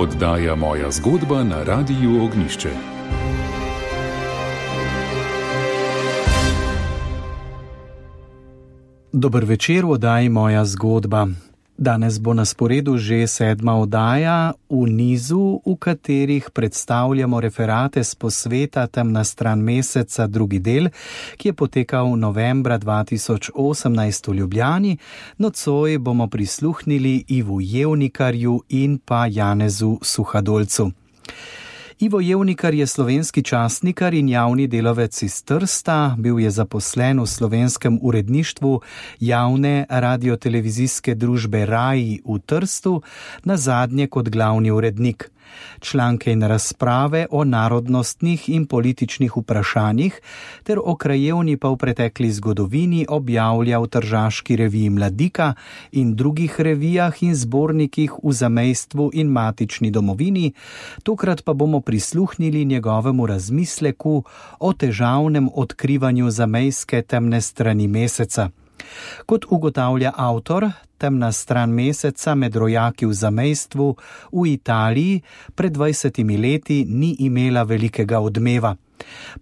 Oddaja moja zgodba na Radiu Ognišče. Dober večer, oddaji moja zgodba. Danes bo na sporedu že sedma oddaja v nizu, v katerih predstavljamo referate z posveta Temna stran meseca, drugi del, ki je potekal novembra 2018 v Ljubljani. Nocoj bomo prisluhnili Ivu Jevnikarju in pa Janezu Suhadolcu. Ivo Jevnikar je slovenski časnikar in javni delovec iz Trsta, bil je zaposlen v slovenskem uredništvu javne radiotelevizijske družbe RAI v Trstu, na zadnje kot glavni urednik članke in razprave o narodnostnih in političnih vprašanjih ter o krajevni pa v pretekli zgodovini objavlja v Tržaški reviji Mladika in drugih revijah in zbornikih v zamejstvu in matični domovini, tokrat pa bomo prisluhnili njegovemu razmisleku o težavnem odkrivanju zamejske temne strani meseca. Kot ugotavlja avtor, temna stran meseca med rojaki v zamejstvu v Italiji pred 20 leti ni imela velikega odmeva.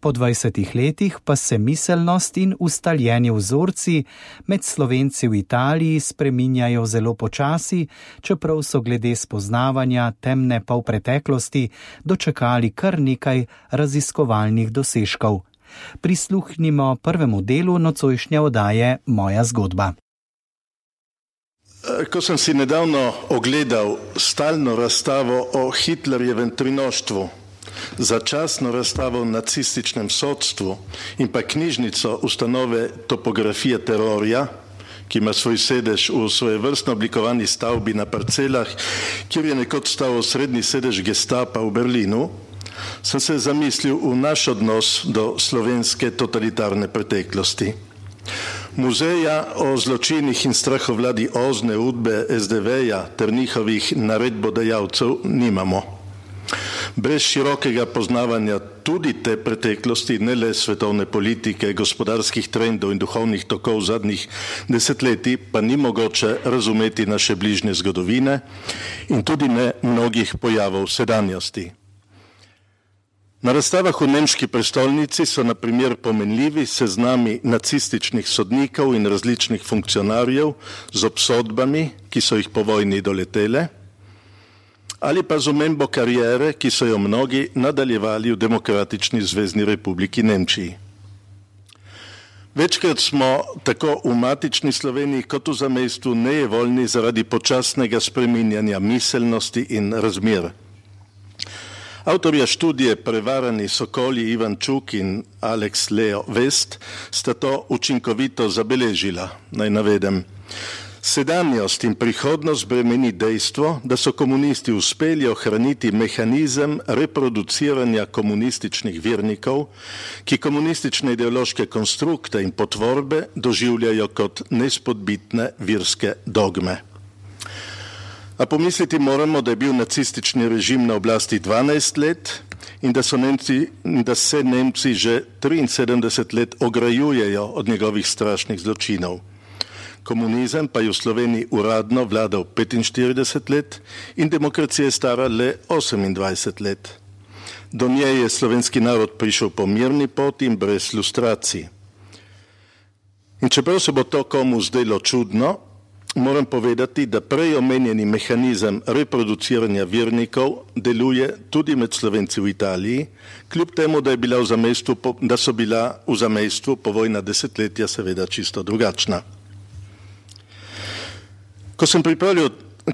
Po 20 letih pa se miselnost in ustaljeni vzorci med slovenci v Italiji spreminjajo zelo počasi, čeprav so glede spoznavanja temne pa v preteklosti dočekali kar nekaj raziskovalnih dosežkov. Prisluhnimo prvemu delu nocojšnje oddaje Moja zgodba. Ko sem si nedavno ogledal stalno razstavo o Hitlerjevem trinoštvu, začasno razstavo o nacističnem sodstvu in pa knjižnico ustanove Topografija terorja, ki ima svoj sedež v svoje vrstno oblikovani stavbi na parcelah, kjer je nekoč stal srednji sedež gestapa v Berlinu, sem se zamislil v naš odnos do slovenske totalitarne preteklosti. Muzeja o zločinih in strahovladi ozne udbe SDV-ja ter njihovih naredbodajalcev nimamo. Brez širokega poznavanja tudi te preteklosti, ne le svetovne politike, gospodarskih trendov in duhovnih tokov zadnjih desetletij, pa ni mogoče razumeti naše bližnje zgodovine in tudi ne mnogih pojavov sedanjosti. Na razstavah v nemški prestolnici so na primer pomenljivi seznami nacističnih sodnikov in različnih funkcionarjev z obsodbami, ki so jih po vojni doletele, ali pa z omembo karijere, ki so jo mnogi nadaljevali v Demokratični zvezdni republiki Nemčiji. Večkrat smo tako v matični Sloveniji kot v zamestvu nejevoljni zaradi počasnega spreminjanja miselnosti in razmer. Avtorja študije Prevarani sokoli Ivan Čuk in Alex Leo West sta to učinkovito zabeležila. Naj navedem. Sedanjost in prihodnost bremeni dejstvo, da so komunisti uspeli ohraniti mehanizem reproduciranja komunističnih vernikov, ki komunistične ideološke konstrukte in potvorbe doživljajo kot nespodbitne virske dogme. A pomisliti moramo, da je bil nacistični režim na oblasti 12 let in da, Nemci, da se Nemci že 73 let ograjujejo od njegovih strašnih zločinov. Komunizem pa je v Sloveniji uradno vladal 45 let in demokracija je stara le 28 let. Do nje je slovenski narod prišel po mirni poti in brez lustracij. In čeprav se bo to komu zdelo čudno, moram povedati, da prej omenjeni mehanizem reproduciranja vernikov deluje tudi med slovenci v Italiji, kljub temu, da, bila zamestvu, da so bila v zamestvu povojna desetletja seveda čisto drugačna. Ko sem,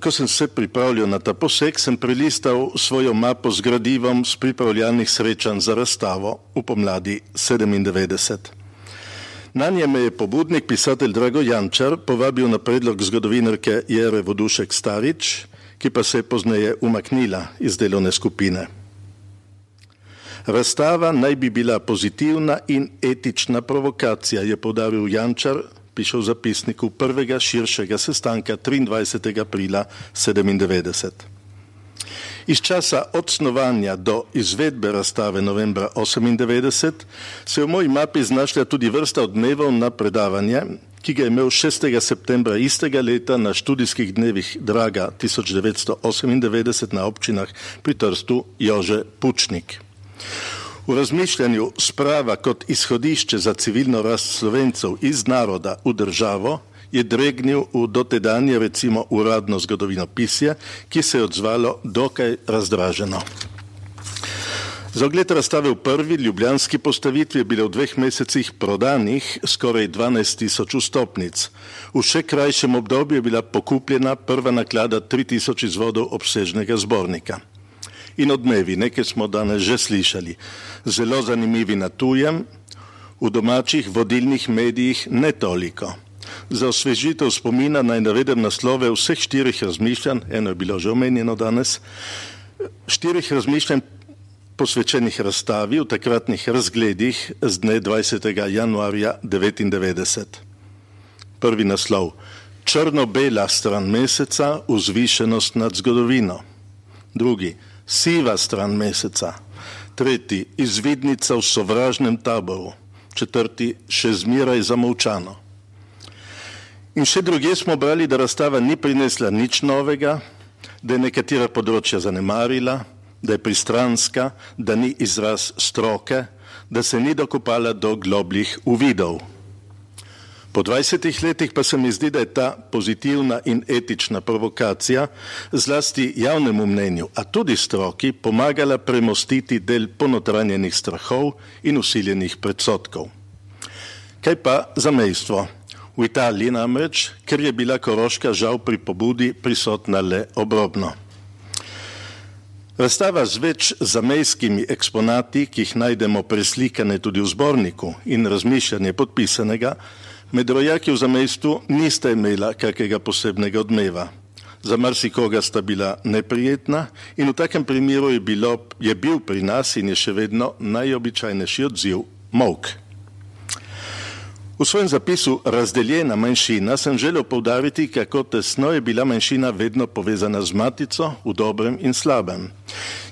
ko sem se pripravljal na ta poseg, sem prelistal svojo mapo z gradivom z pripravljalnih srečanj za razstavo v pomladi 97. Na njem me je pobudnik, pisatelj Drago Jančar, povabil na predlog zgodovinarke Jere Vodušek Starič, ki pa se je pozneje umaknila iz delovne skupine. Razstava naj bi bila pozitivna in etična provokacija, je povdaril Jančar, piše v zapisniku prvega širšega sestanka 23. aprila 1997. Iz časa od snovanja do izvedbe razstave novembra 1998 se je v moji mapi znašla tudi vrsta odmevov na predavanje, ki ga je imel 6. septembra istega leta na študijskih dnevih Draga 1998 na občinah pri Trstu Jože Pučnik. V razmišljanju sprava kot izhodišče za civilno rast slovencev iz naroda v državo je dregnil v dotedanje recimo uradno zgodovino pisje, ki se je odzvalo dokaj razdraženo. Za ogled razstave v prvi ljubljanski postavitvi je bilo v dveh mesecih prodanih skoraj 12 tisoč vstopnic. V še krajšem obdobju je bila pokupljena prva naklada 3000 izvodov obsežnega zbornika. In odmevi, nekaj smo danes že slišali, zelo zanimivi na tujem, v domačih vodilnih medijih ne toliko. Za osvežitev spomina naj navedem naslove vseh štirih razmišljanj, eno je bilo že omenjeno danes, štirih razmišljanj posvečenih razstavi v takratnih razgledih z dne 20. januarja 1999. Prvi naslov: Črno-bela stran meseca, vzvišenost nad zgodovino. Drugi: Siva stran meseca. Tretji: Izvidnica v sovražnem taboru. Četrti: Še zmeraj zamolčano. In še druge smo brali, da razstava ni prinesla nič novega, da je nekatera področja zanemarila, da je pristranska, da ni izraz stroke, da se ni dokopala do globljih uvidov. Po 20 letih pa se mi zdi, da je ta pozitivna in etična provokacija zlasti javnemu mnenju, a tudi stroki, pomagala premostiti del ponotranjenih strahov in usiljenih predsotkov. Kaj pa za mejstvo? V Italiji namreč, ker je bila Koroška žal pri pobudi prisotna le obrobno. Razstava z več zamejskimi eksponati, ki jih najdemo preslikane tudi v zborniku in razmišljanje podpisanega, med rojaki v zamejstvu nista imela kakega posebnega odmeva. Za marsikoga sta bila neprijetna in v takem primeru je, bilo, je bil pri nas in je še vedno najobičajnejši odziv mok. V svojem zapisu Razdeljena manjšina sem želel povdariti, kako tesno je bila manjšina vedno povezana z matico v dobrem in slabem,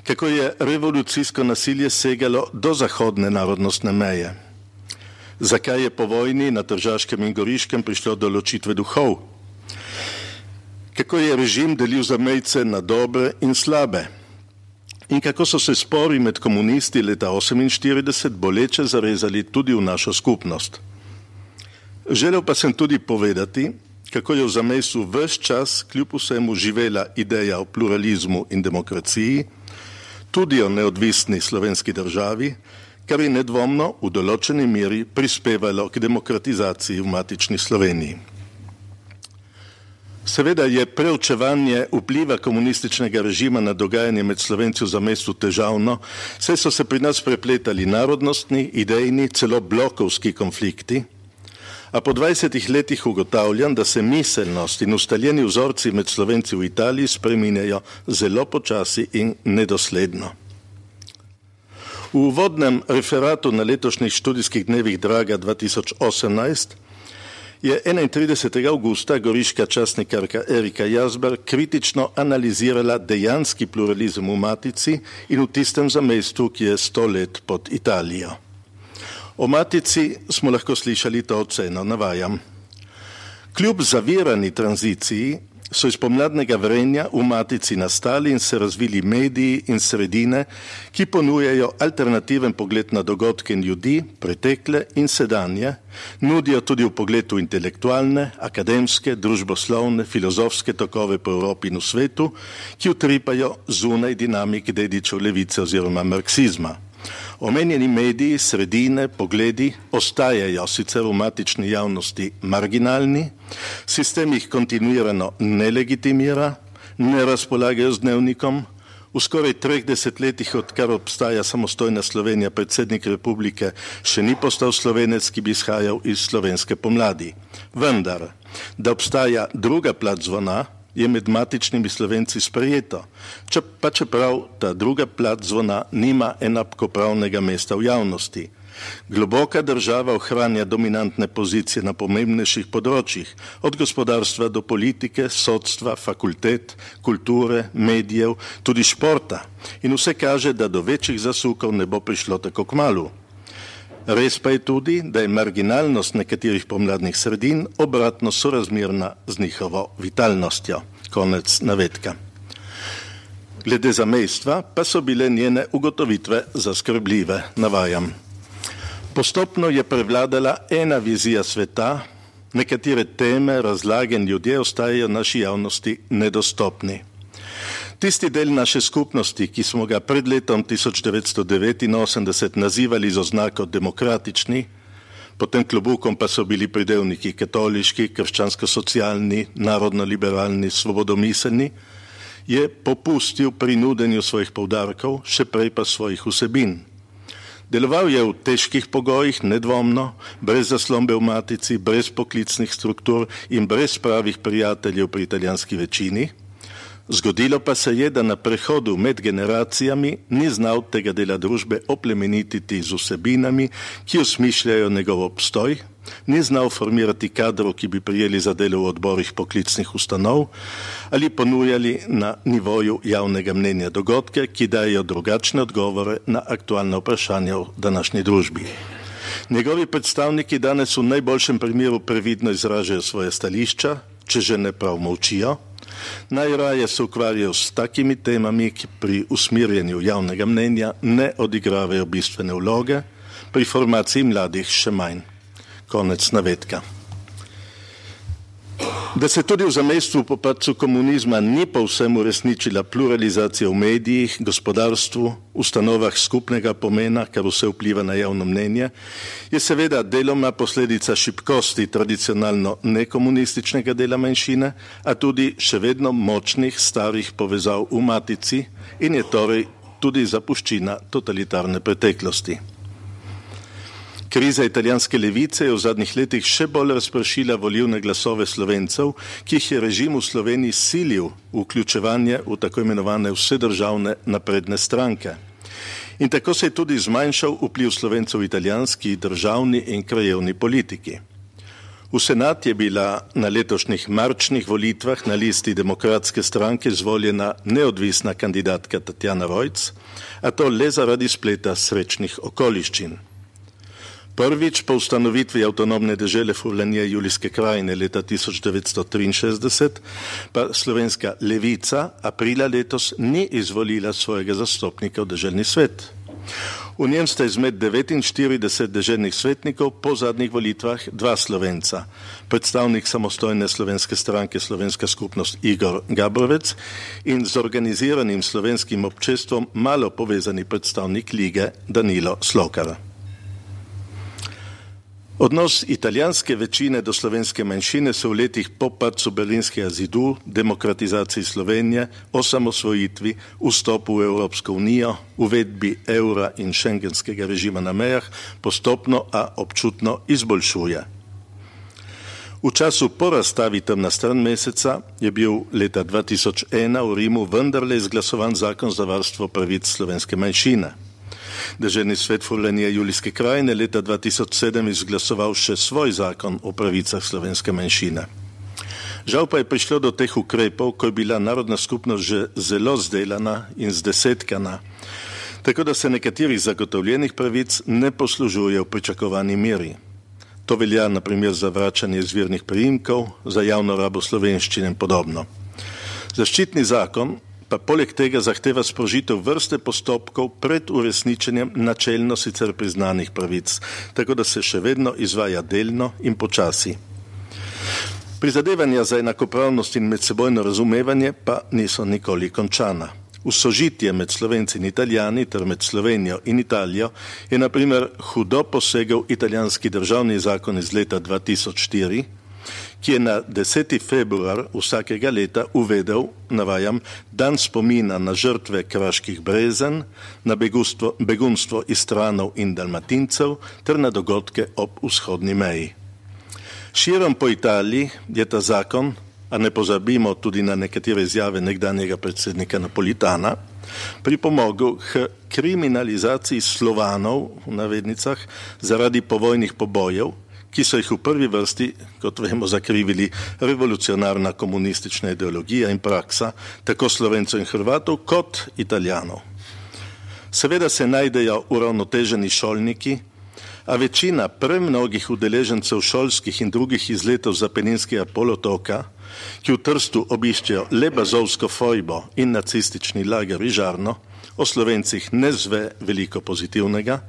kako je revolucijsko nasilje segalo do zahodne narodnostne meje. Zakaj je po vojni na Tržaškem in Goriškem prišlo do ločitve duhov? Kako je režim delil zamejce na dobre in slabe? In kako so se spori med komunisti leta 1948 boleče zarezali tudi v našo skupnost? Želel pa sem tudi povedati, kako je v zamestju vse čas kljub vsemu živela ideja o pluralizmu in demokraciji, tudi o neodvisni slovenski državi, kar je nedvomno v določeni meri prispevalo k demokratizaciji v matični Sloveniji. Seveda je preučevanje vpliva komunističnega režima na dogajanje med Slovenci v zamestju težavno, saj so se pri nas prepletali narodnostni, idejni, celo blokovski konflikti, A po 20 letih ugotavljam, da se miselnost in ustaljeni vzorci med Slovenci v Italiji spreminjajo zelo počasi in nedosledno. V uvodnem referatu na letošnjih študijskih dnevih Draga 2018 je 31. augusta goriška časnikarka Erika Jazber kritično analizirala dejanski pluralizem v Matici in v tistem zamestju, ki je sto let pod Italijo. O matici smo lahko slišali to oceno, navajam. Kljub zavirani tranziciji so iz pomladnega vrenja v matici nastali in se razvili mediji in sredine, ki ponujajo alternativen pogled na dogodke in ljudi, pretekle in sedanje, nudijo tudi v pogledu intelektualne, akademske, družboslovne, filozofske tokove po Evropi in v svetu, ki utripajo zunaj dinamik dedičev levice oziroma marksizma. Omenjeni mediji, sredine, pogledi ostajajo sicer v matični javnosti marginalni, sistem jih kontinuirano ne legitimira, ne razpolagajo z dnevnikom. V skoraj treh desetletjih, odkar obstaja samostojna Slovenija, predsednik republike še ni postal slovenec, ki bi izhajal iz slovenske pomladi. Vendar, da obstaja druga plat zvona, je med matičnimi slovenci sprejeto, če pa čeprav ta druga plat zvona nima enakopravnega mesta v javnosti. Globoka država ohranja dominantne pozicije na pomembnejših področjih, od gospodarstva do politike, sodstva, fakultet, kulture, medijev, tudi športa. In vse kaže, da do večjih zasukov ne bo prišlo tako k malu. Res pa je tudi, da je marginalnost nekaterih pomladnih sredin obratno sorazmerna z njihovo vitalnostjo. Konec navedka. Glede zamejstva pa so bile njene ugotovitve zaskrbljive, navajam. Postopno je prevladala ena vizija sveta, nekatere teme, razlage in ljudje ostajajo naši javnosti nedostopni. Tisti del naše skupnosti, ki smo ga pred letom 1989 nazivali z oznako demokratični, potem klobukom pa so bili pridevniki katoliški, krščansko-socialni, narodno-liberalni, svobodomiselni, je popustil pri nudenju svojih povdarkov, še prej pa svojih vsebin. Deloval je v težkih pogojih, nedvomno, brez zaslombe v matici, brez poklicnih struktur in brez pravih prijateljev pri italijanski večini. Zgodilo pa se je, da na prehodu med generacijami ni znal tega dela družbe oplemenititi z vsebinami, ki osmišljajo njegov obstoj, ni znal formirati kadrov, ki bi prijeli za delo v odborih poklicnih ustanov ali ponujali na nivoju javnega mnenja dogodke, ki dajo drugačne odgovore na aktualne vprašanja v današnji družbi. Njegovi predstavniki danes v najboljšem primeru previdno izražajo svoje stališča, če že ne prav molčijo, Najraje se ukvarjajo s takimi temami, ki pri usmirjanju javnega mnenja ne odigravajo bistvene vloge, pri formaciji mladih še manj. Konec navedka. Da se tudi v zamestvu po padcu komunizma ni povsem uresničila pluralizacija v medijih, gospodarstvu, ustanovah skupnega pomena, kar vse vpliva na javno mnenje, je seveda deloma posledica šibkosti tradicionalno nekomunističnega dela manjšine, a tudi še vedno močnih starih povezav v matici in je torej tudi zapuščina totalitarne preteklosti. Kriza italijanske levice je v zadnjih letih še bolj razpršila volivne glasove slovencev, ki jih je režim v Sloveniji silil v vključevanje v tako imenovane vsedržavne napredne stranke. In tako se je tudi zmanjšal vpliv slovencev v italijanski, državni in krajevni politiki. V senat je bila na letošnjih marčnih volitvah na listi demokratske stranke zvoljena neodvisna kandidatka Tatjana Vojc, a to le zaradi spleta srečnih okoliščin. Prvič po ustanovitvi avtonomne dežele Furlanije Julijske krajine leta 1963 pa slovenska levica aprila letos ni izvolila svojega zastopnika v deželni svet. V njem sta izmed 49 deželnih svetnikov po zadnjih volitvah dva slovenca, predstavnik samostojne slovenske stranke Slovenska skupnost Igor Gabrovec in z organiziranim slovenskim občestvom malo povezani predstavnik lige Danilo Slokara. Odnos italijanske večine do slovenske manjšine se v letih po padcu Berlinskega zidu, demokratizaciji Slovenije, osamosvojitvi, vstopu v Evropsko unijo, uvedbi evra in šengenskega režima na mejah postopno, a občutno izboljšuje. V času po razstavi temna stran meseca je bil leta 2001 v Rimu vendarle izglasovan zakon za varstvo pravic slovenske manjšine. Državni svet Furlanije Julijske krajine leta 2007 izglasoval še svoj zakon o pravicah slovenske manjšine. Žal pa je prišlo do teh ukrepov, ko je bila narodna skupnost že zelo zdelana in zdesetkana, tako da se nekaterih zagotovljenih pravic ne poslužuje v pričakovani meri. To velja naprimer za vračanje izvirnih prijimkov, za javno rabo slovenščine in podobno. Zaščitni zakon pa poleg tega zahteva sprožitev vrste postopkov pred uresničenjem načelno sicer priznanih pravic, tako da se še vedno izvaja delno in počasi. Prizadevanja za enakopravnost in medsebojno razumevanje pa niso nikoli končana. V sožitje med Slovenci in Italijani ter med Slovenijo in Italijo je na primer hudo posegel italijanski državni zakon iz leta 2004, ki je na 10. februar vsakega leta uvedel, navajam, dan spomina na žrtve kraških brezen, na begunstvo, begunstvo iz stranov in dalmatincev ter na dogodke ob vzhodni meji. Širom po Italiji je ta zakon, a ne pozabimo tudi na nekatere izjave nekdanjega predsednika Napolitana, pripomogel k kriminalizaciji slovanov v navednicah zaradi povojnih pobojev, ki so jih v prvi vrsti, kot vemo, zakrivili revolucionarna komunistična ideologija in praksa tako slovencev in hrvatov kot italijanov. Seveda se najdejo uravnoteženi šolniki, a večina premnogih udeležencev šolskih in drugih izletov Zapeninskega polotoka, ki v Trstu obiščejo le bazovsko fojbo in nacistični lager Ižarno, o Slovencih ne zve veliko pozitivnega,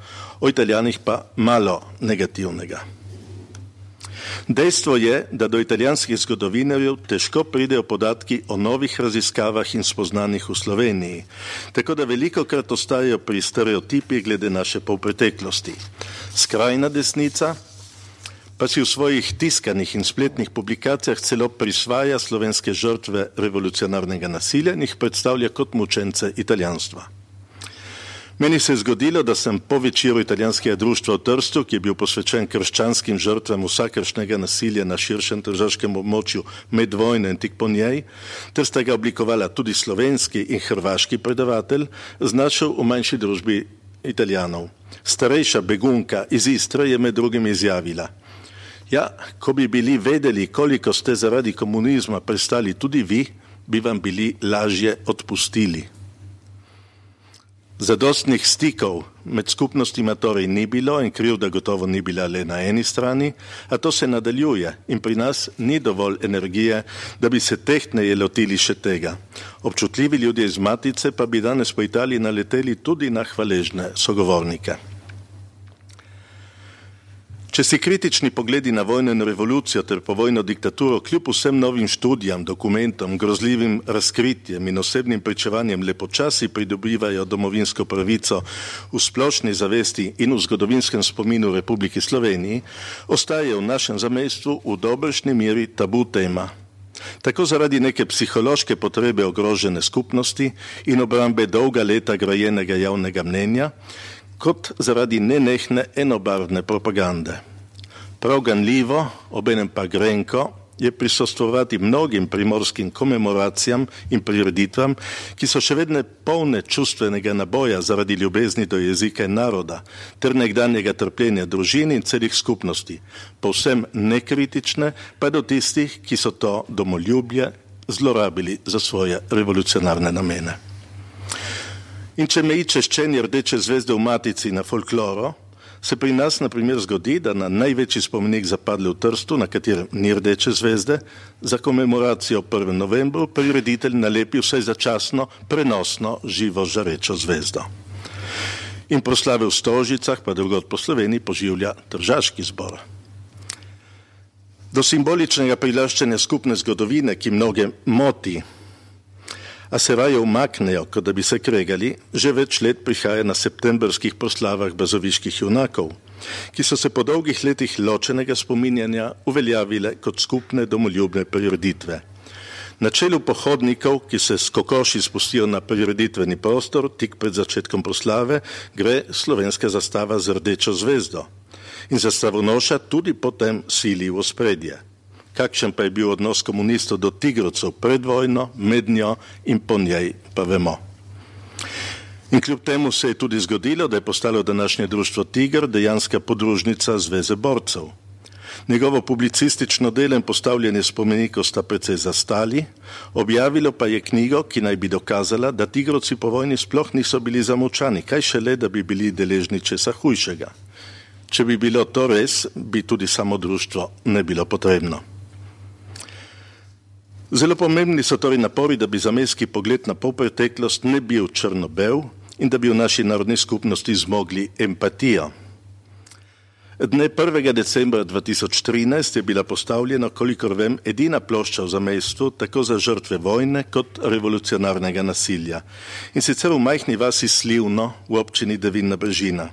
o Italijanih pa malo negativnega. Dejstvo je, da do italijanskih zgodovinarjev težko pridejo podatki o novih raziskavah in spoznanjih v Sloveniji, tako da veliko krat ostajajo pri stereotipih glede naše polpreteklosti. Skrajna desnica pa si v svojih tiskanih in spletnih publikacijah celo prisvaja slovenske žrtve revolucionarnega nasilja in jih predstavlja kot mučence italijanstva. Meni se je zgodilo, da sem po večeru italijanskega društva v Trstu, ki je bil posvečen krščanskim žrtvam vsakršnega nasilja na širšem državskem območju med vojno in tik po njej, ter sta ga oblikovala tudi slovenski in hrvaški predavatelj, znašel v manjši družbi italijanov. Starejša begunka iz Istre je med drugim izjavila. Ja, ko bi bili vedeli, koliko ste zaradi komunizma prestali tudi vi, bi vam bili lažje odpustili. Zadostnih stikov med skupnostima torej ni bilo in krivda gotovo ni bila le na eni strani, a to se nadaljuje in pri nas ni dovolj energije, da bi se tehtneje lotili še tega. Občutljivi ljudje iz Matice pa bi danes po Italiji naleteli tudi na hvaležne sogovornike. Če si kritični pogledi na vojno in revolucijo ter povojno diktaturo kljub vsem novim študijam, dokumentom, grozljivim razkritjem in osebnim pričevanjem le počasi pridobivajo domovinsko pravico v splošni zavesti in v zgodovinskem spominu Republiki Sloveniji, ostaje v našem zamestvu v dobršni meri tabu tema. Tako zaradi neke psihološke potrebe ogrožene skupnosti in obrambe dolga leta grajenega javnega mnenja, kot zaradi nenehne enobarvne propagande. Prav ganljivo, obenem pa grenko, je prisostovati mnogim primorskim komemoracijam in prireditvam, ki so še vedno polne čustvenega naboja zaradi ljubezni do jezika in naroda, ter nekdanjega trpljenja družin in celih skupnosti, povsem nekritične pa do tistih, ki so to domoljubje zlorabili za svoje revolucionarne namene. In če meji češčenje rdeče zvezde v matici na folkloro, se pri nas na primer zgodi, da na največji spomenik zapadli v Trstu, na katerem ni rdeče zvezde, za komemoracijo 1. novembru prireditelj nalepi vsaj začasno prenosno živo žarečo zvezdo. In proslave v Stožicah, pa drugod po Sloveniji, poživlja Tržaški zbor. Do simboličnega prilaščanja skupne zgodovine, ki mnoge moti, a se raje umaknejo, kot da bi se kregali, že več let prihaja na septembrskih proslavah bazoviških junakov, ki so se po dolgih letih ločenega spominjanja uveljavile kot skupne domoljubne prireditve. Na čelu pohodnikov, ki se s kokoši spustijo na prireditveni prostor, tik pred začetkom proslave, gre slovenska zastava z rdečo zvezdo in zastavonoša tudi potem sili v ospredje kakšen pa je bil odnos komunistov do tigrovcev pred vojno, med njo in po njej, pa vemo. In kljub temu se je tudi zgodilo, da je postalo današnje društvo Tiger dejanska podružnica Zveze borcev. Njegovo publicistično delo in postavljanje spomenikov sta precej zastali, objavilo pa je knjigo, ki naj bi dokazala, da tigrovci po vojni sploh niso bili zamočani, kaj šele, da bi bili deležni česa hujšega. Če bi bilo to res, bi tudi samo društvo ne bilo potrebno. Zelo pomembni so torej napori, da bi zamestki pogled na polpreteklost ne bil črno-bel in da bi v naši narodni skupnosti zmogli empatijo. Dne 1. decembra 2013 je bila postavljena, kolikor vem, edina plošča v zamestvu tako za žrtve vojne kot revolucionarnega nasilja in sicer v majhni vasi Slivno v občini Devinna Brežina.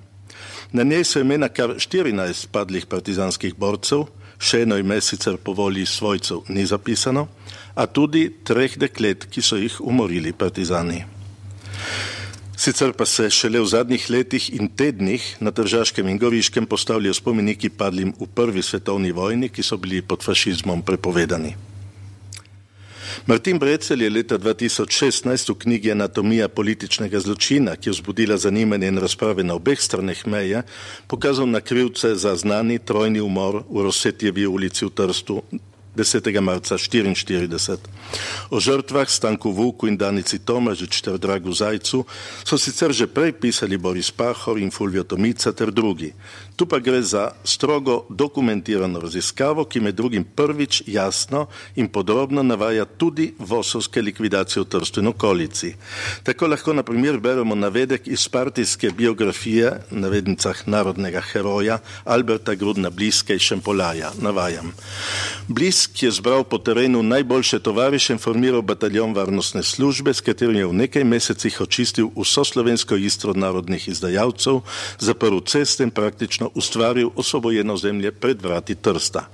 Na njej so imena kar 14 padlih partizanskih borcev, še eno ime sicer po volji svojcev ni zapisano, a tudi treh deklet, ki so jih umorili partizani. Sicer pa se šele v zadnjih letih in tednih na Tržaškem in Goriškem postavljajo spomeniki padlim v prvi svetovni vojni, ki so bili pod fašizmom prepovedani. Martin Brecel je leta 2016 v knjigi Anatomija političnega zločina, ki je vzbudila zanimanje in razprave na obeh straneh meje, pokazal na krivce za znani trojni umor v Rosetjevi ulici v Trstu 10. marca 1944. O žrtvah Stanku Vuku in Danici Tomažič ter Dragu Zajcu so sicer že prej pisali Boris Pahor in Fulvio Tomica ter drugi. Tu pa gre za strogo dokumentirano raziskavo, ki med drugim prvič jasno in podrobno navaja tudi vosovske likvidacije v Trstu in okolici. Tako lahko na primer beremo navedek iz partijske biografije, navednicah narodnega heroja Alberta Grudna Bliske iz Šempolaja. Navajam. Blisk je zbral po terenu najboljše tovariše in formiral bataljon varnostne službe, s katerim je v nekaj mesecih očistil vso slovensko istro narodnih izdajalcev, zaprl ceste in praktično ustvaril osvobojeno zemlje pred vrati Trsta.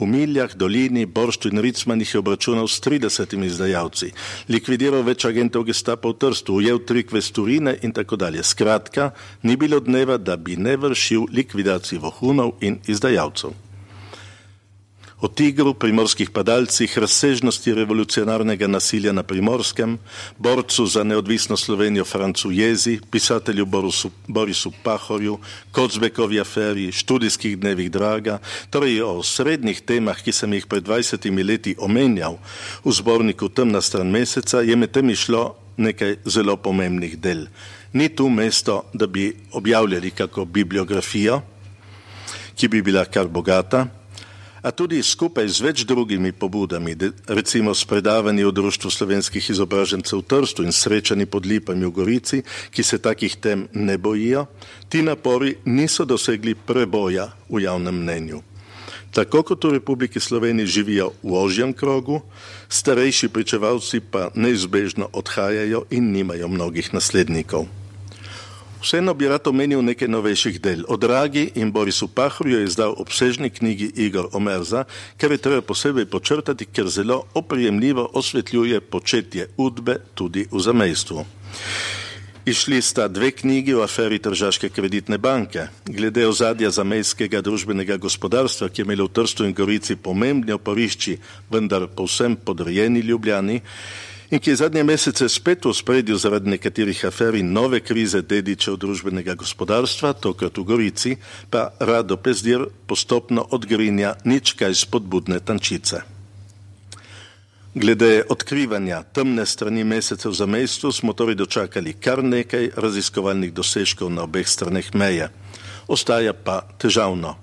V Miljah, Dolini, Borštu in Ricmanih je obračunal s 30 izdajalci, likvidiral več agentov gestapa v Trstu, ujel tri kvesturine in tako dalje. Skratka, ni bilo dneva, da bi ne vršil likvidacij vohunov in izdajalcev o tigru, primorskih padalcih, razsežnosti revolucionarnega nasilja na primorskem, borcu za neodvisno Slovenijo Francu Jezi, pisatelju Borisu, Borisu Pahorju, Kocbekovi aferi, študijskih dnevih Draga, torej o srednjih temah, ki sem jih pred 20 leti omenjal v zborniku Temna stran meseca, je med temi šlo nekaj zelo pomembnih del. Ni tu mesto, da bi objavljali kako bibliografijo, ki bi bila kar bogata, a tudi skupaj z več drugimi pobudami, recimo s predavanji v Društvu slovenskih izobražencev v Trstu in srečani pod lipami v Gorici, ki se takih tem ne bojijo, ti napori niso dosegli preboja v javnem mnenju. Tako kot v Republiki Sloveniji živijo v ožjem krogu, starejši pričevalci pa neizbežno odhajajo in nimajo mnogih naslednikov. Vseeno bi rad omenil nekaj novejših del. O Dragi in Borisu Pahorju je izdal obsežni knjigi Igor Omerza, kar je treba posebej počrtati, ker zelo oprijemljivo osvetljuje početje udbe tudi v zamejstvu. Išli sta dve knjigi o aferi Tržaške kreditne banke. Glede ozadja zamejskega družbenega gospodarstva, ki je imelo v Trstu in Gorici pomembne oporišči, vendar povsem podrejeni ljubljani, in ki je zadnje mesece spet v spredju zaradi nekaterih afer in nove krize dedičev družbenega gospodarstva, tokrat v Gorici, pa Rado Pezdir postopno odgrinja nič kaj spodbudne tančice. Glede odkrivanja temne strani mesecev za mestu smo torej dočakali kar nekaj raziskovalnih dosežkov na obeh straneh meje. Ostaja pa težavno.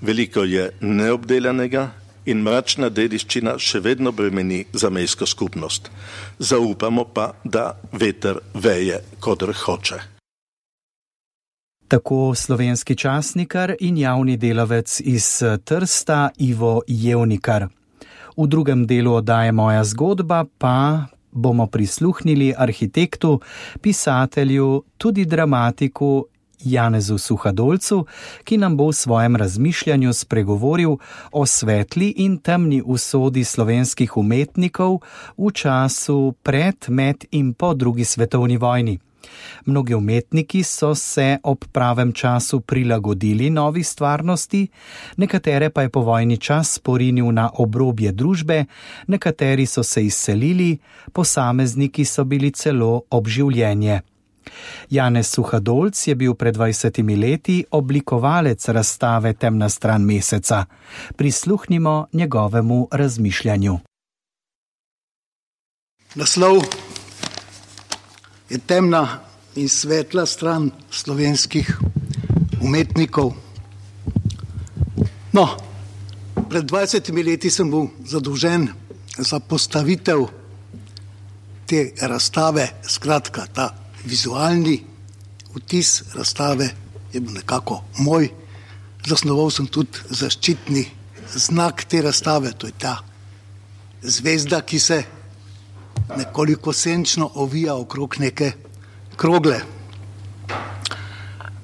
Veliko je neobdelanega, in mračna dediščina še vedno bremeni zamejsko skupnost. Zaupamo pa, da veter veje, kot hoče. Tako slovenski časnikar in javni delavec iz Trsta Ivo Jevnikar. V drugem delu oddaje Moja zgodba pa bomo prisluhnili arhitektu, pisatelju, tudi dramatiku Janezu Suhadolcu, ki nam bo v svojem razmišljanju spregovoril o svetli in temni usodi slovenskih umetnikov v času pred, med in po drugi svetovni vojni. Mnogi umetniki so se ob pravem času prilagodili novi stvarnosti, nekatere pa je po vojni čas porinil na obrobje družbe, nekateri so se izselili, posamezniki so bili celo obživljenje. Janez Suhadolc je bil pred 20 leti oblikovalec razstave Temna stran meseca. Prisluhnimo njegovemu razmišljanju. Naslov je temna in svetla stran slovenskih umetnikov. No, pred 20 leti sem bil zadolžen za postavitev te razstave, skratka, ta vizualni vtis razstave je bil nekako moj. Zasnoval sem tudi zaščitni znak te razstave, to je ta zvezda, ki se nekoliko senčno ovija okrog neke krogle.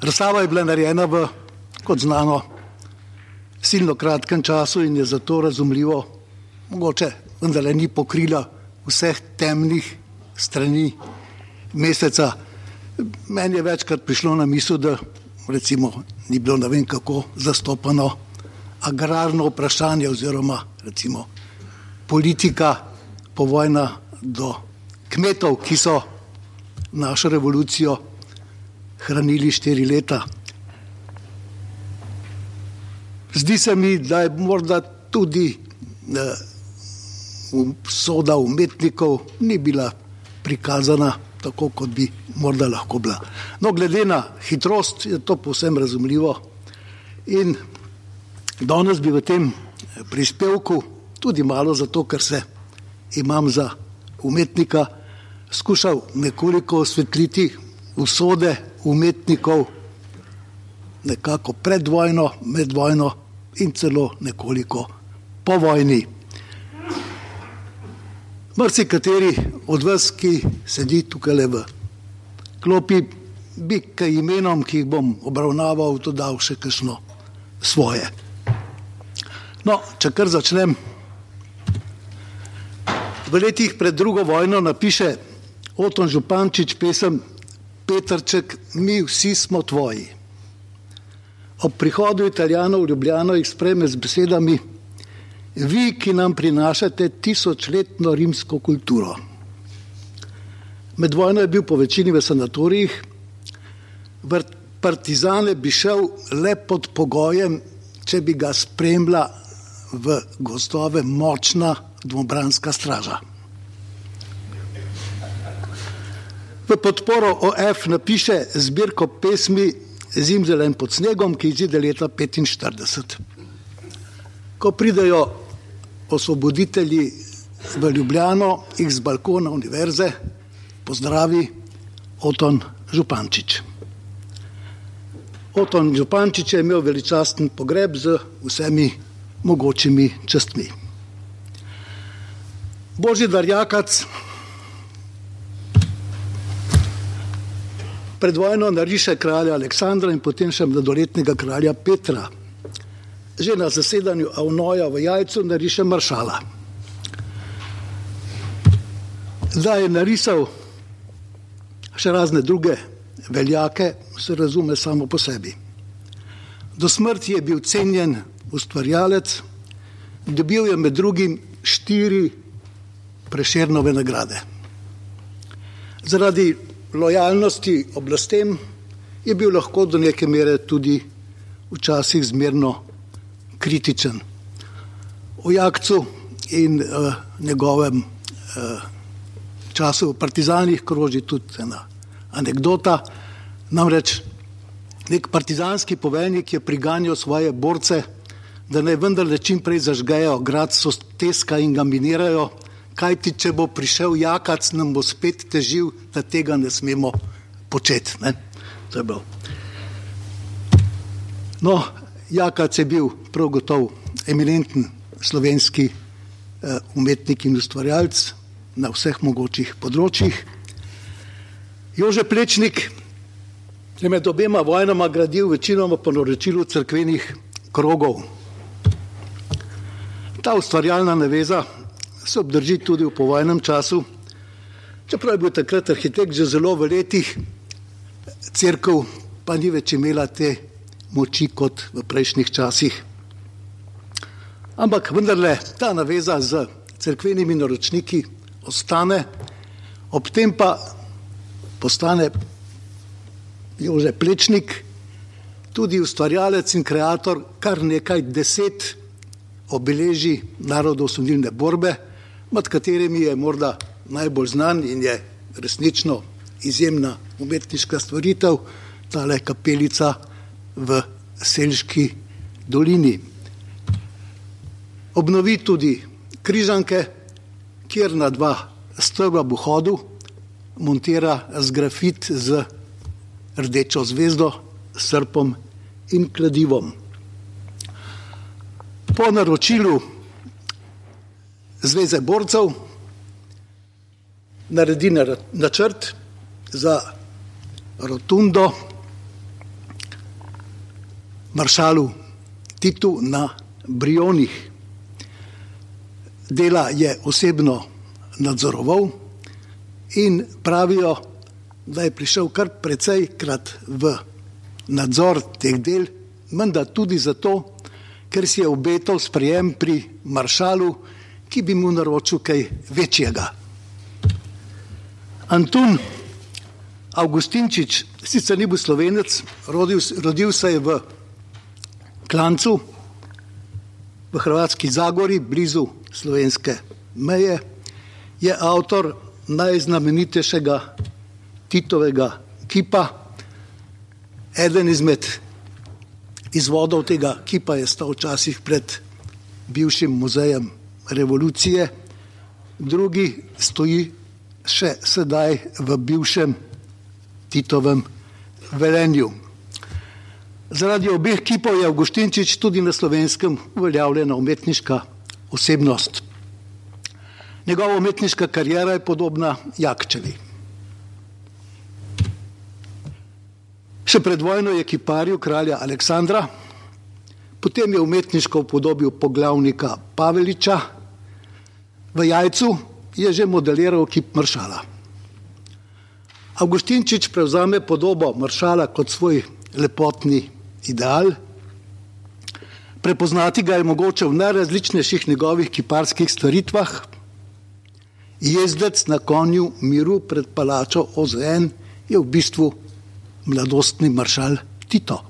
Razstava je bila narejena v, kot znano, silno kratkem času in je zato razumljivo, mogoče vendarle ni pokrila vseh temnih strani meseca. Meni je večkrat prišlo na misel, da recimo, ni bilo ne vem kako zastopano agrarno vprašanje oziroma recimo, politika povojna do kmetov, ki so našo revolucijo hranili štiri leta. Zdi se mi, da je morda tudi soda umetnikov ni bila prikazana tako, kot bi morda lahko bila. No, glede na hitrost je to povsem razumljivo in danes bi v tem prispevku tudi malo zato, ker se imam za umetnika, skušal nekoliko osvetliti usode umetnikov nekako pred vojno, med vojno in celo nekoliko po vojni. Mrci kateri od vas, ki sedi tukaj le v klopi, bi kaj imenom, ki jih bom obravnaval, dodal še kakšno svoje. No, če kar začnem. V letih pred drugo vojno napiše Oton Župančič pesem Petrček, mi vsi smo tvoji. Ob prihodu Italijanov v Ljubljano jih spreme z besedami: Vi, ki nam prinašate tisočletno rimsko kulturo. Med vojno je bil po večini v sanatorijih, partizane bi šel le pod pogojem, če bi ga spremljala v gozdove močna dvobranska straža. V podporo OF napiše zbirko pesmi Zimzelen pod snegom, ki izide leta 1945. Ko pridejo osvoboditelji v Ljubljano, jih z balkona univerze pozdravi Oton Župančič. Oton Župančič je imel veličasten pogreb z vsemi mogočimi častmi. Božji Darjakac pred vojno nariše kralja Aleksandra in potem še mladoletnega kralja Petra. Že na zasedanju Avnoja v Jajcu nariše maršala. Da je narisal še razne druge veljake, se razume samo po sebi. Do smrti je bil cenjen ustvarjalec, dobil je med drugim štiri preširnove nagrade. Zaradi lojalnosti oblastem je bil lahko do neke mere tudi včasih zmerno kritičen. O Jakcu in uh, njegovem uh, času v partizanih kroži tudi ena anekdota. Namreč nek partizanski poveljnik je priganjal svoje borce, da naj vendarle čim prej zažgejo grad so teska in ga minirajo, kaj ti, če bo prišel jakac, nam bo spet težil, da tega ne smemo početi. Ne? No, jakac je bil prav gotovo eminenten slovenski eh, umetnik in ustvarjalec na vseh mogočih področjih. Jože Plečnik je med obema vojnama gradil večinoma po naročilu crkvenih krogov. Ta ustvarjalna naveza se obdrži tudi v povojnem času. Čeprav je bil takrat arhitekt že zelo v letih, crkv pa ni več imela te moči kot v prejšnjih časih. Ampak vendarle ta naveza z crkvenimi naročniki ostane, ob tem pa postane Jože Plečnik tudi ustvarjalec in ustvarjalec kar nekaj deset obeleži narodno-osvobodilne borbe med katerimi je morda najbolj znan in je resnično izjemna umetniška stvaritev, tale kapelica v Selški dolini. Obnovi tudi križanke, kjer na dva stebra v hodu montira zgrafit z rdečo zvezdo, srpom in kladivom. Po naročilu Zveze borcev naredi načrt za rotundo maršalu Titu na Brionih. Dela je osebno nadzoroval in pravijo, da je prišel kar precejkrat v nadzor teh del, menda tudi zato, ker si je obetal sprejem pri maršalu, ki bi mu naročil kaj večjega. Antun Augustinčič, sicer ni bil slovenec, rodil, rodil se je v Klancu, v Hrvatski Zagori, blizu slovenske meje, je avtor najznamenitejšega Titovega kipa. Eden izmed izvodov tega kipa je stal včasih pred bivšim muzejem revolucije, drugi stoji še sedaj v bivšem Titovem velenju. Zaradi obeh kipov je Avgustinčič tudi na slovenskem uveljavljena umetniška osebnost. Njegova umetniška karijera je podobna Jakčevi. Še pred vojno je kiparil kralja Aleksandra, potem je umetniško upodobil poglavnika Paveliča, v jajcu je že modeliral kip maršala. Avgustinčič prevzame podobo maršala kot svoj lepotni ideal. Prepoznati ga je mogoče v najrazličnejših njegovih kiparskih stvaritvah. Jezdec na konju miru pred palačo OZN je v bistvu mladostni maršal Tito.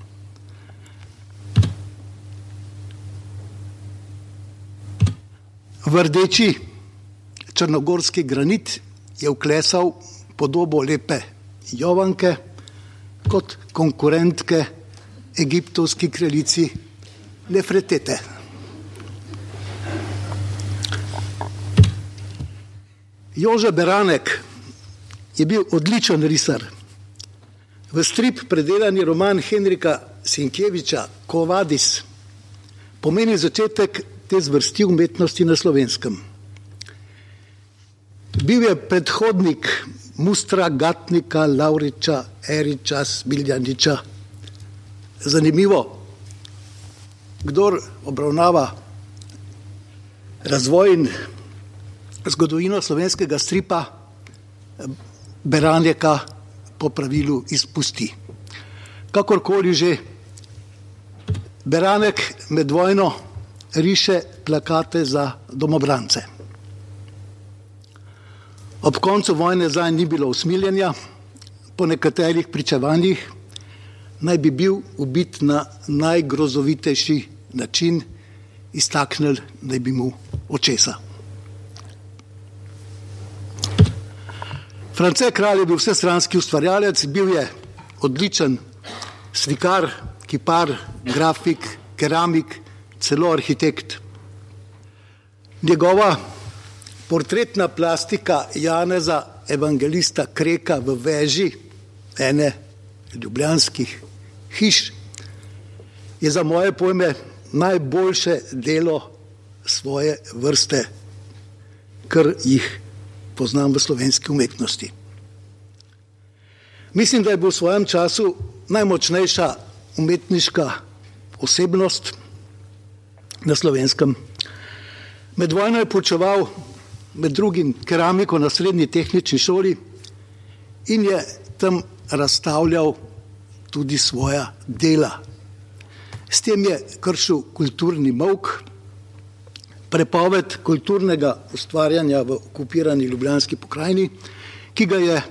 V rdeči črnogorski granit je vklesal podobo lepe Jovanke kot konkurentke egiptovski kraljici Lefretete. Jože Beranek je bil odličen risar. V strip predelani roman Henrika Sinkjeviča Kovadis pomeni začetek te zvrsti umetnosti na slovenskem. Bil je predhodnik Mustra, Gatnika, Lauriča, Eriča, Smiljaniča, zanimivo, kdo obravnava razvoj in zgodovino slovenskega stripa, Beranjeka po pravilu izpusti. Kakorkoli že, Beranek med vojno riše plakate za domobrance. Ob koncu vojne za njim ni bilo usmiljenja, po nekaterih pričevanjih naj bi bil ubit na najgrozovitejši način, iztaknil naj bi mu očesa. France kralj je bil vsestranski ustvarjalec, bil je odličen slikar, kipar, grafik, keramik, celo arhitekt. Njegova portretna plastika Janeza Evangelista Kreka v veži ene ljubljanskih hiš, je za moje pojme najboljše delo svoje vrste, kar jih poznam v slovenski umetnosti. Mislim, da je bil v svojem času najmočnejša umetniška osebnost na slovenskem. Med vojno je počeval med drugim keramiko na srednji tehnični šoli in je tam razstavljal tudi svoja dela. S tem je kršil kulturni mok, prepoved kulturnega ustvarjanja v okupirani Ljubljanski pokrajini, ki ga je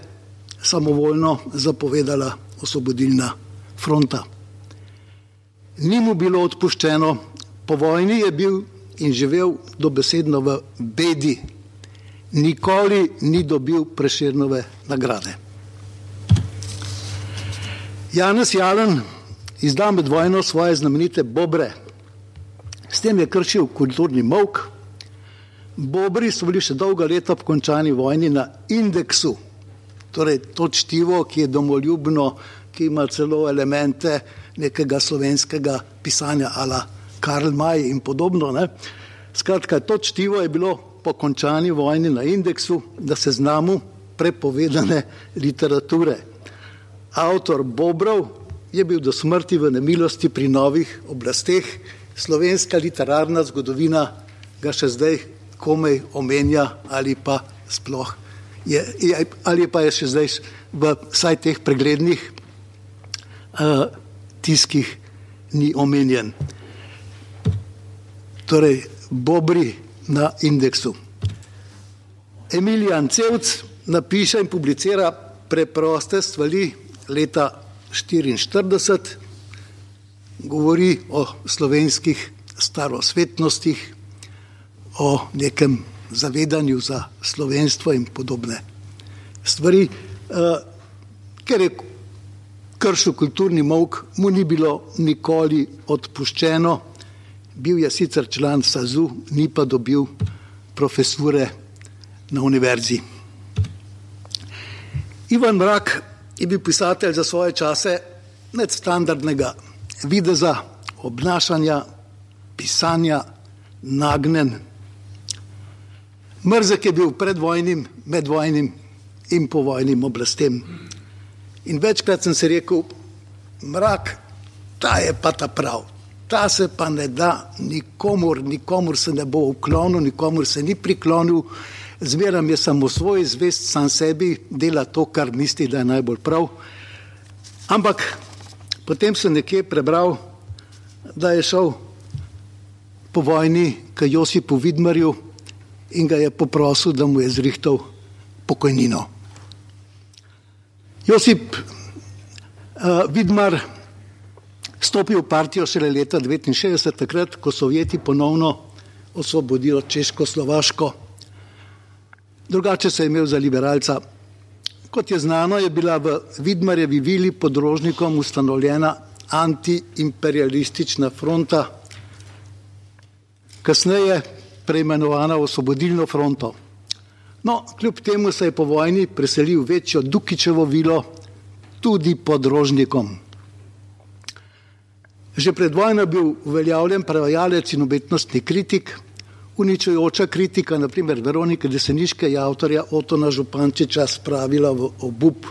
samovoljno zapovedala osvobodilna fronta. Ni mu bilo odpuščeno, po vojni je bil in živel dobesedno v bedi, nikoli ni dobil preširnove nagrade. Janez Jalen izda med vojno svoje znamenite bobre. S tem je kršil kulturni mok. Bobri so bili še dolga leta po končani vojni na indeksu, torej to čtivo, ki je domoljubno, ki ima celo elemente nekega slovenskega pisanja, ala Karl Maj in podobno. Ne. Skratka, to čtivo je bilo po končani vojni na indeksu, da se znamo prepovedane literature avtor Bobrov, je bil do smrti v nemilosti pri novih oblasteh, slovenska literarna zgodovina ga še zdaj komaj omenja ali pa sploh je, ali pa je še zdaj v vsaj teh preglednih uh, tiskih ni omenjen. Torej, Bobri na indeksu. Emilijan Cevc napiše in publicira preproste stvari, leta 1944, govori o slovenskih starosvetnostih, o nekem zavedanju za slovenstvo in podobne stvari, uh, ker je kršil kulturni mok, mu ni bilo nikoli odpuščeno. Bil je sicer član SAZU, ni pa dobil profesure na univerzi. Ivan Mrak je bil pisatelj za svoje čase nadstandardnega videza, obnašanja, pisanja, nagnen. Mrzek je bil predvojnim, medvojnim in povojnim oblastem. In večkrat sem se rekel, mrak, ta je pa ta prav, ta se pa ne da nikomor, nikomor se ne bo uklonil, nikomor se ni priklonil, zmeram je samo svoj zvest, sam sebi, dela to, kar misli, da je najbolj prav. Ampak potem sem nekje prebral, da je šel po vojni k Josipu Vidmarju in ga je poprosil, da mu je zrihtal pokojnino. Josip uh, Vidmar stopil v partijo šele leta 1969, takrat, ko Sovjeti ponovno osvobodijo Češko-Slovaško. Drugače se je imel za liberalca. Kot je znano, je bila v Vidmarjevi vili pod rožnikom ustanovljena antiimperialistična fronta, kasneje preimenovana Osvobodilno fronto. No, kljub temu se je po vojni preselil v večjo Dukičevo vilo, tudi pod Rožnikom. Že pred vojno je bil uveljavljen prevajalec in umetnostni kritik, uničujoča kritika, naprimer Veronike Deseniške je avtorja Otona Župančiča spravila v obup.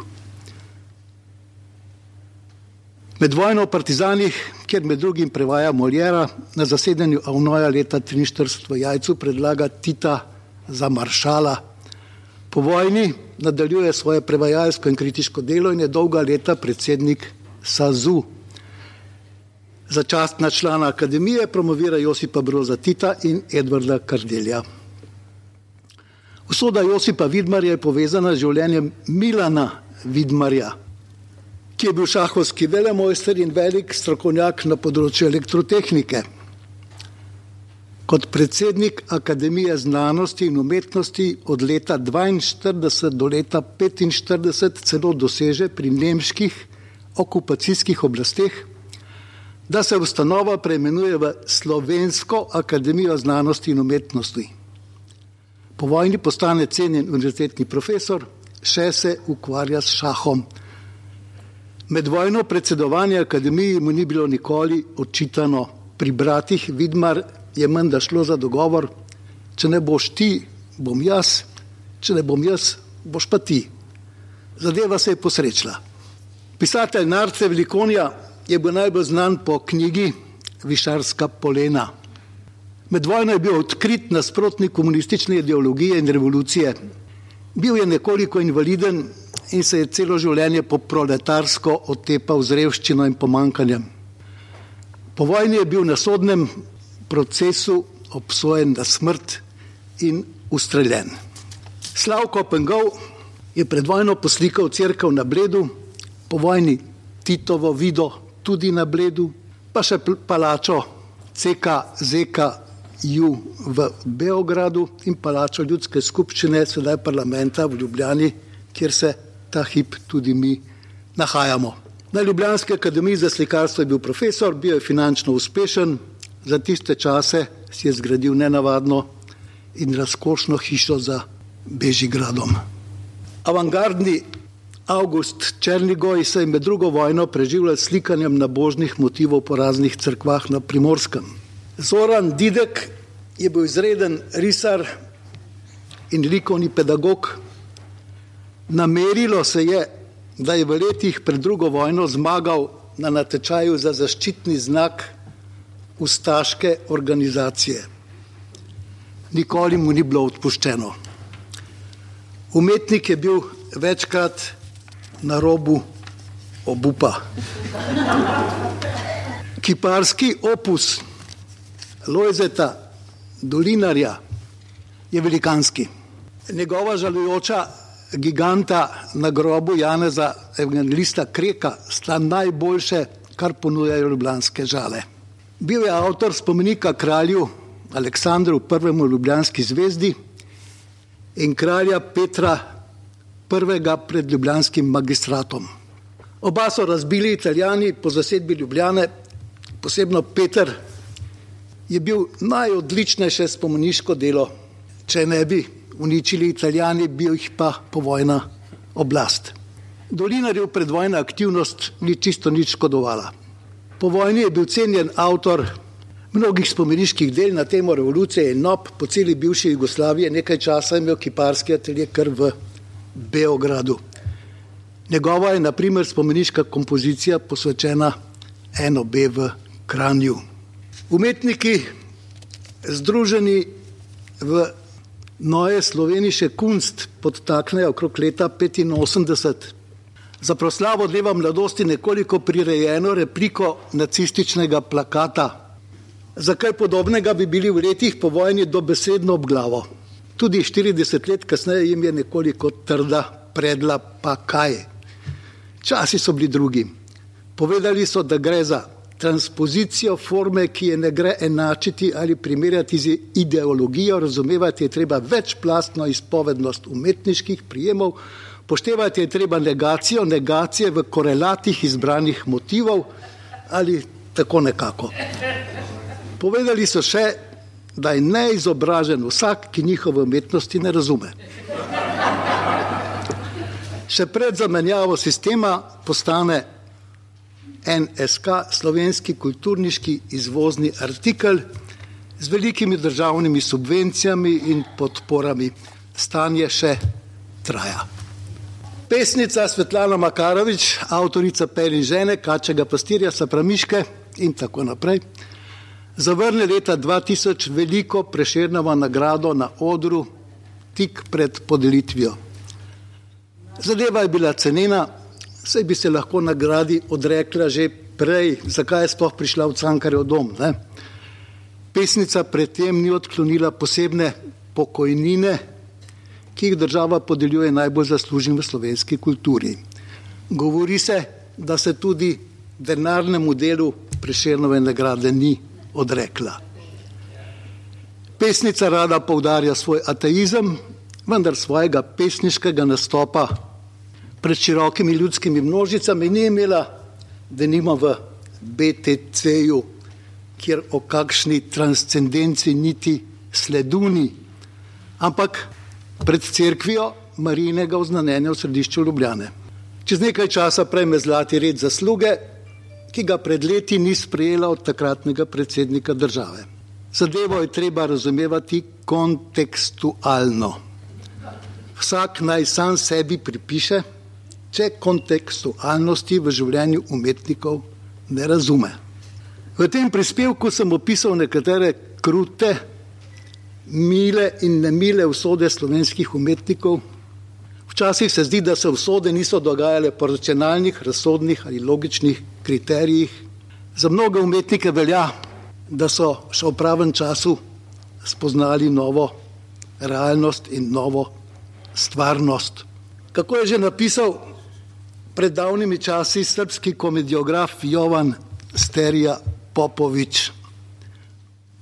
Med vojno v partizanih, kjer med drugim prevaja Moljera, na zasedanju Avnoja leta 1943 v Jajcu predlaga Tita za maršala Po vojni nadaljuje svoje prevajalsko in kritiško delo in je dolga leta predsednik SAZU. Začastna člana akademije promovira Josipa Broza Tita in Edvarda Kardelja. Usoda Josipa Vidmarja je povezana z življenjem Milana Vidmarja, ki je bil šahovski velemojster in velik strokovnjak na področju elektrotehnike. Kot predsednik Akademije znanosti in umetnosti od leta 1942 do leta 1945 celo doseže pri nemških okupacijskih oblasteh, da se ustanova preimenuje v Slovensko akademijo znanosti in umetnosti. Po vojni postane cenjen univerzitetni profesor, še se ukvarja s šahom. Med vojno predsedovanje akademiji mu ni bilo nikoli očitano. Pri bratih Vidmar je menda šlo za dogovor, če ne boš ti, bom jaz, če ne bom jaz, boš pa ti. Zadeva se je posrečila. Pisatelj Narce Velikonja je bil najbolj znan po knjigi Višarska polena. Med vojno je bil odkrit nasprotnik komunistične ideologije in revolucije. Bil je nekoliko invaliden in se je celo življenje po proletarsko otepal z revščino in pomankanjem. Po vojni je bil na sodnem procesu obsojen na smrt in ustreljen. Slavko Pengov je pred vojno poslikal crkv na Bledu, po vojni Titovo vido tudi na Bledu, pa še palačo CKZKU v Beogradu in palačo ljudske skupščine, sedaj parlamenta v Ljubljani, kjer se ta hip tudi mi nahajamo. Na Ljubljanski akademiji za slikarstvo je bil profesor, bil je finančno uspešen, za tiste čase si je zgradil nenavadno in razkošno hišo za Bežigradom. Avangardni August Černigoj se je med drugo vojno preživljal s slikanjem nabožnih motivov po raznih crkvah na Primorskem. Zoran Didek je bil izreden risar in likovni pedagog. Namerilo se je, da je v letih pred drugo vojno zmagal na natečaju za zaščitni znak ustaške organizacije. Nikoli mu ni bilo odpuščeno. Umetnik je bil večkrat na robu obupa. Kiparski opus Lojzeta Dolinarja je velikanski. Njegova žalujoča giganta na grobu Janeza Evangelista Kreka sta najboljše, kar ponujajo ljubljanske žale. Bil je avtor spomenika kralju Aleksandru I. Ljubljanski zvezdi in kralja Petra I. pred Ljubljanskim magistratom. Oba so razbili italijani po zasedbi Ljubljane, posebno Peter je bil najodličnejše spomeniško delo. Če ne bi uničili italijani, bil jih pa povojna oblast. Dolinarjev predvojna aktivnost ni čisto nič škodovala. Po vojni je bil cenjen avtor mnogih spomeniških del na temo revolucije in nop po celi bivši Jugoslaviji, nekaj časa imel kiparski atelje kar v Beogradu. Njegova je naprimer spomeniška kompozicija posvečena eno B v Kranju. Umetniki združeni v Noje sloveniše kunst podtaknejo okrog leta 85 za proslavo dneva mladosti nekoliko prirejeno repliko nacističnega plakata. Za kaj podobnega bi bili v letih po vojni dobesedno ob glavo. Tudi 40 let kasneje jim je nekoliko trda predla, pa kaj. Časi so bili drugi. Povedali so, da gre za transpozicijo forme, ki je ne gre enačiti ali primerjati z ideologijo, razumevati je treba večplastno izpovednost umetniških prijemov, poštevati je treba negacijo, negacije v korelatih izbranih motivov ali tako nekako. Povedali so še, da je neizobražen vsak, ki njihove umetnosti ne razume. Še pred zamenjavo sistema postane NSK, slovenski kulturniški izvozni artikel z velikimi državnimi subvencijami in podporami. Stanje še traja. Pesnica Svetlana Makarovič, avtorica Pelin žene, Kačega pastirja, Sapramiške in tako naprej, zavrne leta 2000 veliko preširnavo nagrado na odru tik pred podelitvijo. Zadeva je bila cenena, saj bi se lahko nagradi odrekla že prej, zakaj je sploh prišla v Cankarjev dom. Ne? Pesnica predtem ni odklonila posebne pokojnine, ki jih država podeljuje najbolj zaslužnim v slovenski kulturi. Govori se, da se tudi denarnemu delu preširnove nagrade ni odrekla. Pesnica rada poudarja svoj ateizem, vendar svojega pesniškega nastopa pred širokimi ljudskimi množicami ni imela, da nima v BTC-ju, kjer o kakšni transcendenci niti sledu ni, ampak pred cerkvijo Marijinega oznanjenja v središču Ljubljane. Čez nekaj časa prejme zlati red zasluge, ki ga pred leti ni sprejela od takratnega predsednika države. Zadevo je treba razumevati kontekstualno. Vsak naj sam sebi pripiše, če kontekstualnosti v življenju umetnikov ne razume. V tem prispevku sem opisal nekatere krute mile in nemile usode slovenskih umetnikov. Včasih se zdi, da se usode niso dogajale po racionalnih, razsodnih ali logičnih kriterijih. Za mnoge umetnike velja, da so še v pravem času spoznali novo realnost in novo stvarnost. Kako je že napisal pred davnimi časi srpski komediograf Jovan Sterija Popovič.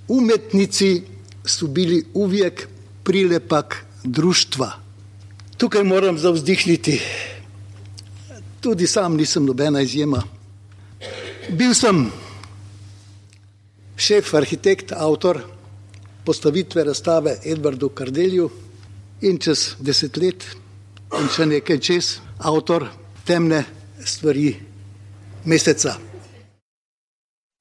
Umetnici so bili uvijek prilepak društva. Tukaj moram zavzdihniti. Tudi sam nisem nobena izjema. Bil sem šef, arhitekt, avtor postavitve razstave Edvardu Kardelju in čez deset let in še nekaj čez avtor temne stvari meseca.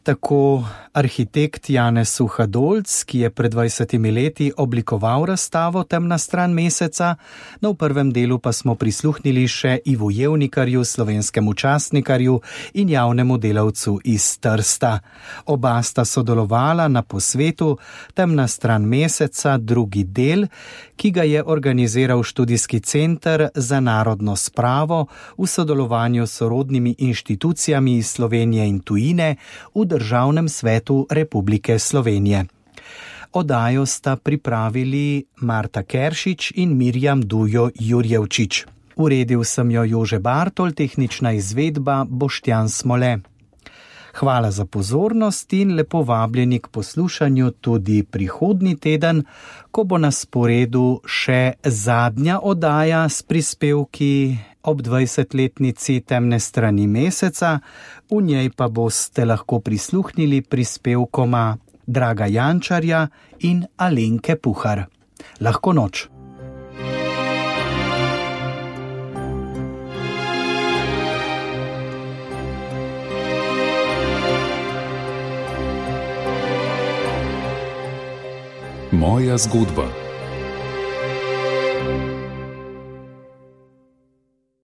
Tako arhitekt Janez Suhadolc, ki je pred 20 leti oblikoval razstavo Temna stran meseca, no v prvem delu pa smo prisluhnili še Ivu Jevnikarju, slovenskemu častnikarju in javnemu delavcu iz Trsta. Oba sta sodelovala na posvetu Temna stran meseca, drugi del, ki ga je organiziral študijski center za narodno spravo v sodelovanju s sorodnimi inštitucijami iz Slovenije in tujine državnem svetu Republike Slovenije. Odajo sta pripravili Marta Keršič in Mirjam Dujo Jurjevčič. Uredil sem jo Jože Bartol, tehnična izvedba Boštjan Smole. Hvala za pozornost in lepo vabljeni k poslušanju tudi prihodnji teden, ko bo na sporedu še zadnja oddaja s prispevki ob 20-letnici temne strani meseca, v njej pa boste lahko prisluhnili prispevkoma Draga Jančarja in Alenke Puhar. Lahko noč. Moja zgodba.